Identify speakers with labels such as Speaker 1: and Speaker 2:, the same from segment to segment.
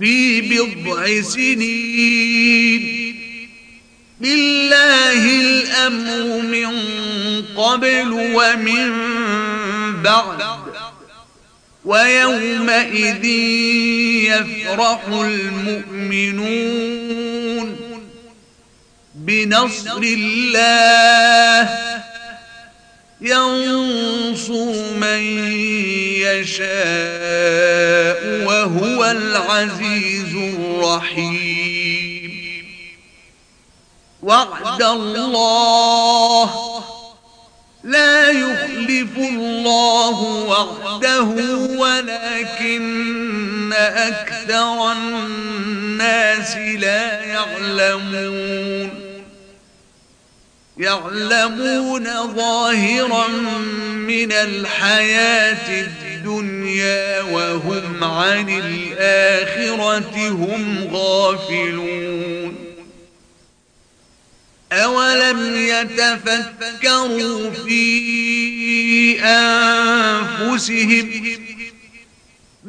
Speaker 1: في بضع سنين. لله الأمر من قبل ومن بعد ويومئذ يفرح المؤمنون. بنصر الله ينصر من يشاء. العزيز الرحيم. وعد الله لا يخلف الله وعده ولكن أكثر الناس لا يعلمون. يعلمون ظاهرا من الحياة الدنيا وهم عن الآخرة هم غافلون. أولم يتفكروا في أنفسهم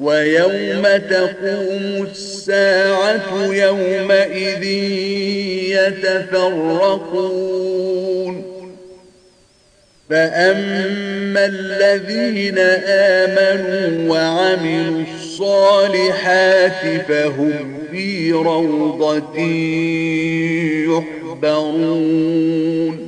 Speaker 2: ويوم تقوم الساعة يومئذ يتفرقون. فأما الذين آمنوا وعملوا الصالحات فهم في روضة يحبرون.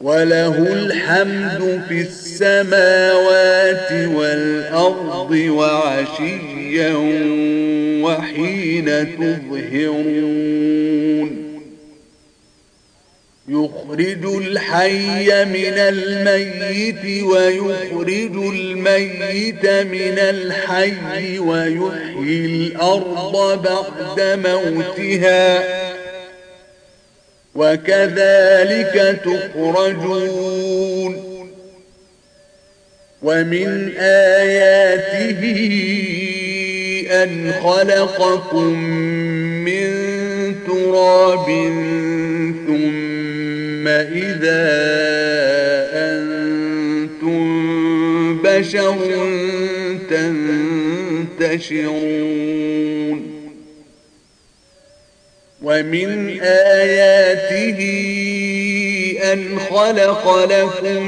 Speaker 2: وله الحمد في السماوات والأرض وعشيا وحين تظهرون يخرج الحي من الميت ويخرج الميت من الحي ويحيي الأرض بعد موتها وكذلك تخرجون. ومن آياته أن خلقكم من تراب ثم إذا أنتم بشر تنتشرون. ومن آياته أن خلق لكم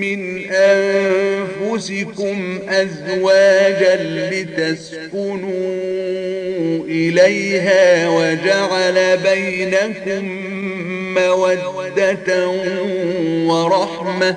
Speaker 2: من أنفسكم أزواجا لتسكنوا إليها وجعل بينكم مودة ورحمة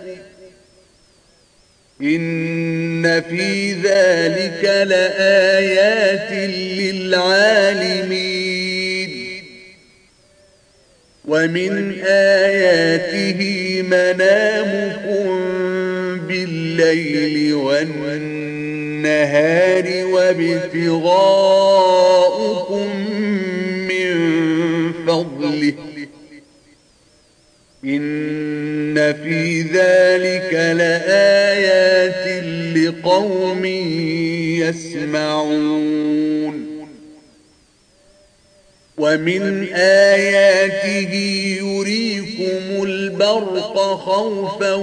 Speaker 2: إن في ذلك لآيات للعالمين. ومن آياته منامكم بالليل والنهار وابتغاؤكم من فضله. إن في ذلك لآيات لقوم يسمعون ومن آياته يريكم البرق خوفا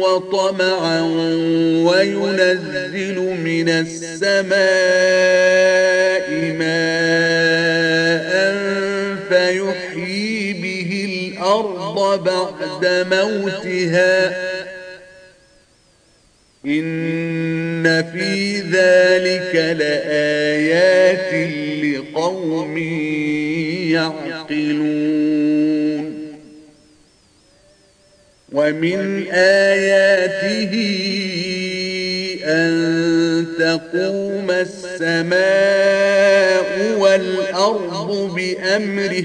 Speaker 2: وطمعا وينزل من السماء الأرض بعد موتها. إن في ذلك لآيات لقوم يعقلون. ومن آياته أن تقوم السماء والأرض بأمره.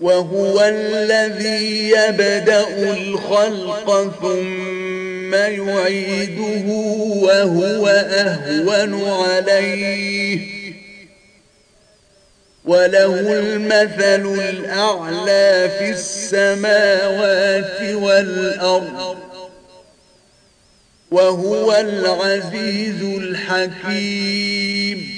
Speaker 2: وهو الذي يبدأ الخلق ثم يعيده وهو أهون عليه. وله المثل الأعلى في السماوات والأرض. وهو العزيز الحكيم.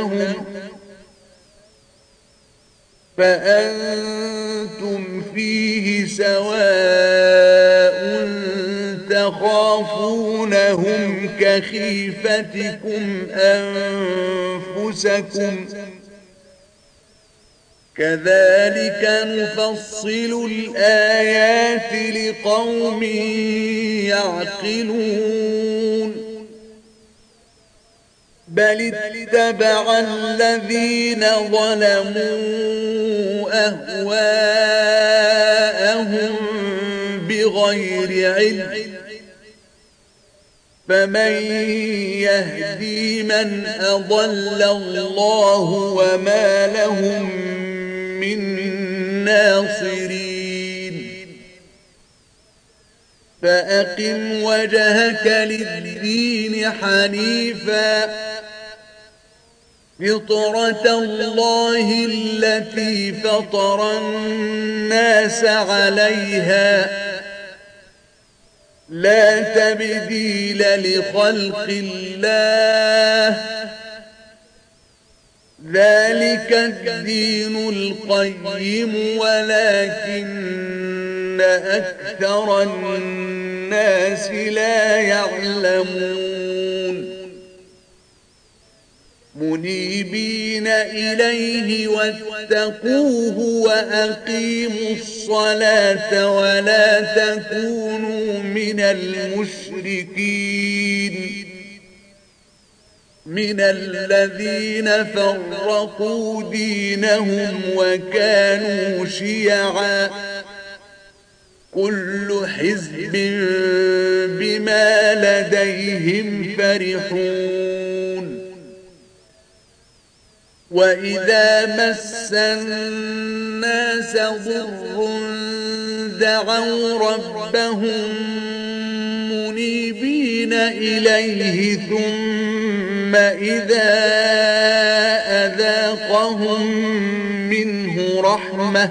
Speaker 2: تخافونهم فأنتم فيه سواء تخافونهم كخيفتكم أنفسكم كذلك نفصل الآيات لقوم يعقلون بل اتبع الذين ظلموا أهواءهم بغير علم فمن يهدي من أضل الله وما لهم من ناصرين فأقم وجهك للدين حنيفاً. فطرة الله التي فطر الناس عليها. لا تبديل لخلق الله. ذلك الدين القيم ولكن أكثر الناس لا يعلمون. منيبين إليه واتقوه وأقيموا الصلاة ولا تكونوا من المشركين. من الذين فرقوا دينهم وكانوا شيعا. كل حزب بما لديهم فرحون. وإذا مس الناس ضر دعوا ربهم منيبين إليه ثم إذا أذاقهم منه رحمة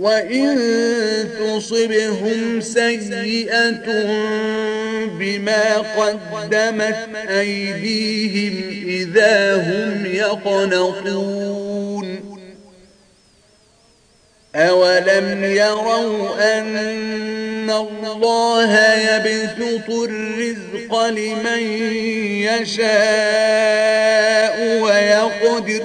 Speaker 2: وإن تصبهم سيئة بما قدمت أيديهم إذا هم يقنطون أولم يروا أن الله يبسط الرزق لمن يشاء ويقدر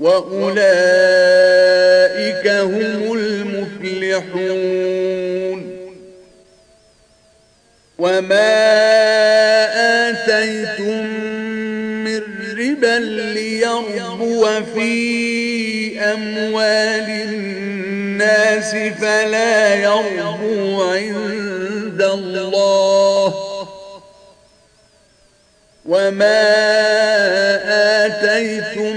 Speaker 2: وأولئك هم المفلحون. وما آتيتم من ربا ليربو في أموال الناس فلا يربو عند الله. وما آتيتم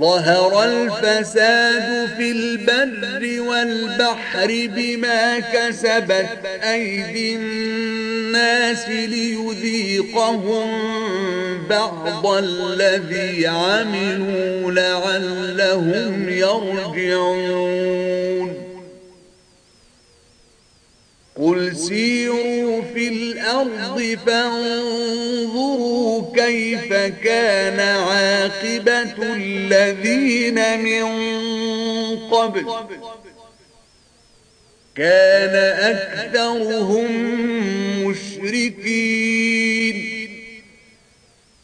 Speaker 2: ظهر الفساد في البر والبحر بما كسبت أيدي الناس ليذيقهم بعض الذي عملوا لعلهم يرجعون. قل سيروا في الأرض فانظروا كيف كان عاقبة الذين من قبل كان أكثرهم مشركين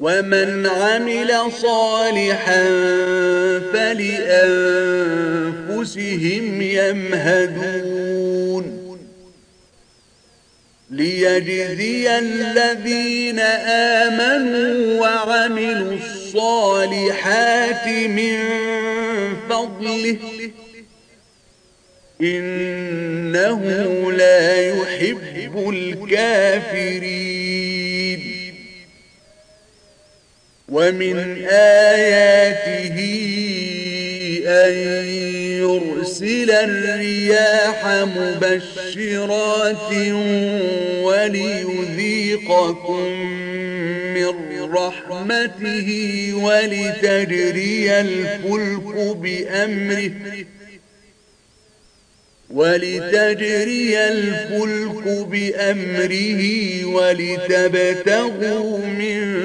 Speaker 2: ومن عمل صالحا فلأنفسهم يمهدون. ليجزي الذين آمنوا وعملوا الصالحات من فضله. إنه لا يحب الكافرين. ومن آياته أن يرسل الرياح مبشرات وليذيقكم من رحمته ولتجري الفلك بأمره ولتجري الفلك بأمره ولتبتغوا من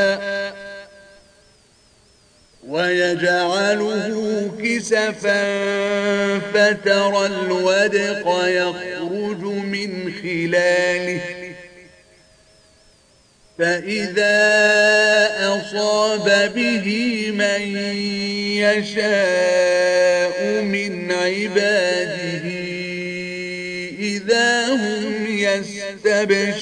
Speaker 2: ويجعله كسفا فترى الودق يخرج من خلاله. فإذا أصاب به من يشاء من عباده إذا هم يستبشرون.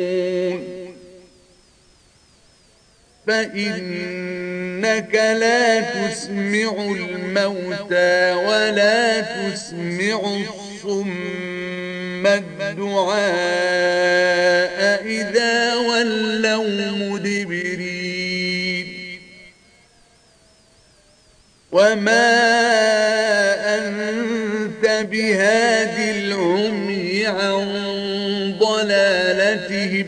Speaker 2: فإنك لا تسمع الموتى ولا تسمع الصم الدعاء إذا ولوا مدبرين. وما أنت بهاد العمي عن ضلالتهم.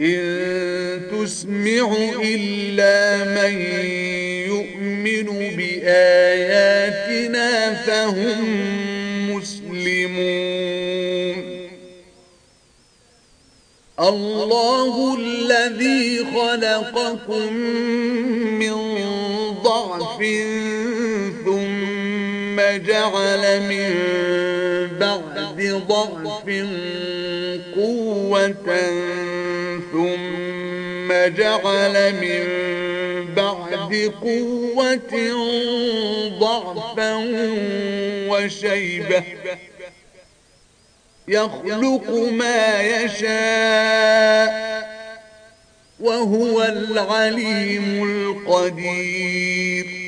Speaker 2: إن تسمع إلا من يؤمن بآياتنا فهم مسلمون. الله الذي خلقكم من ضعف ثم جعل من بعد ضعف قوة ثم جعل من بعد قوة ضعفا وشيبة. يخلق ما يشاء وهو العليم القدير.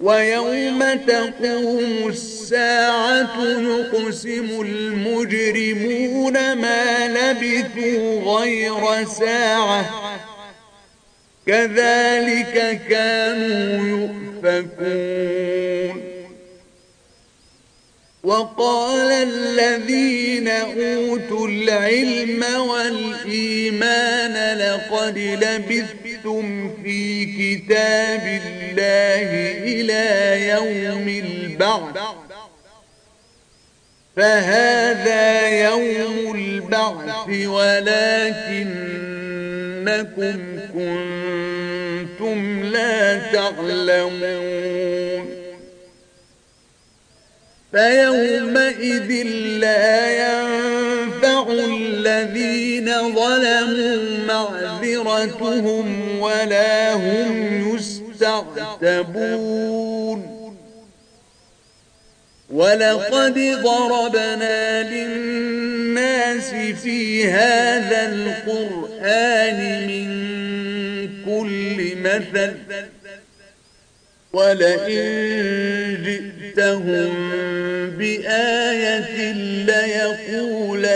Speaker 2: ويوم تقوم الساعة يقسم المجرمون ما لبثوا غير ساعة. كذلك كانوا يؤفكون. وقال الذين أوتوا العلم والإيمان لقد لبثتم في كتاب الله إلى يوم البعث فهذا يوم البعث ولكنكم كنتم لا تعلمون فيومئذ لا ينفع الذين ظلموا معذرتهم ولا هم يستعتبون. ولقد ضربنا للناس في هذا القرآن من كل مثل. ولئن جئتهم بآية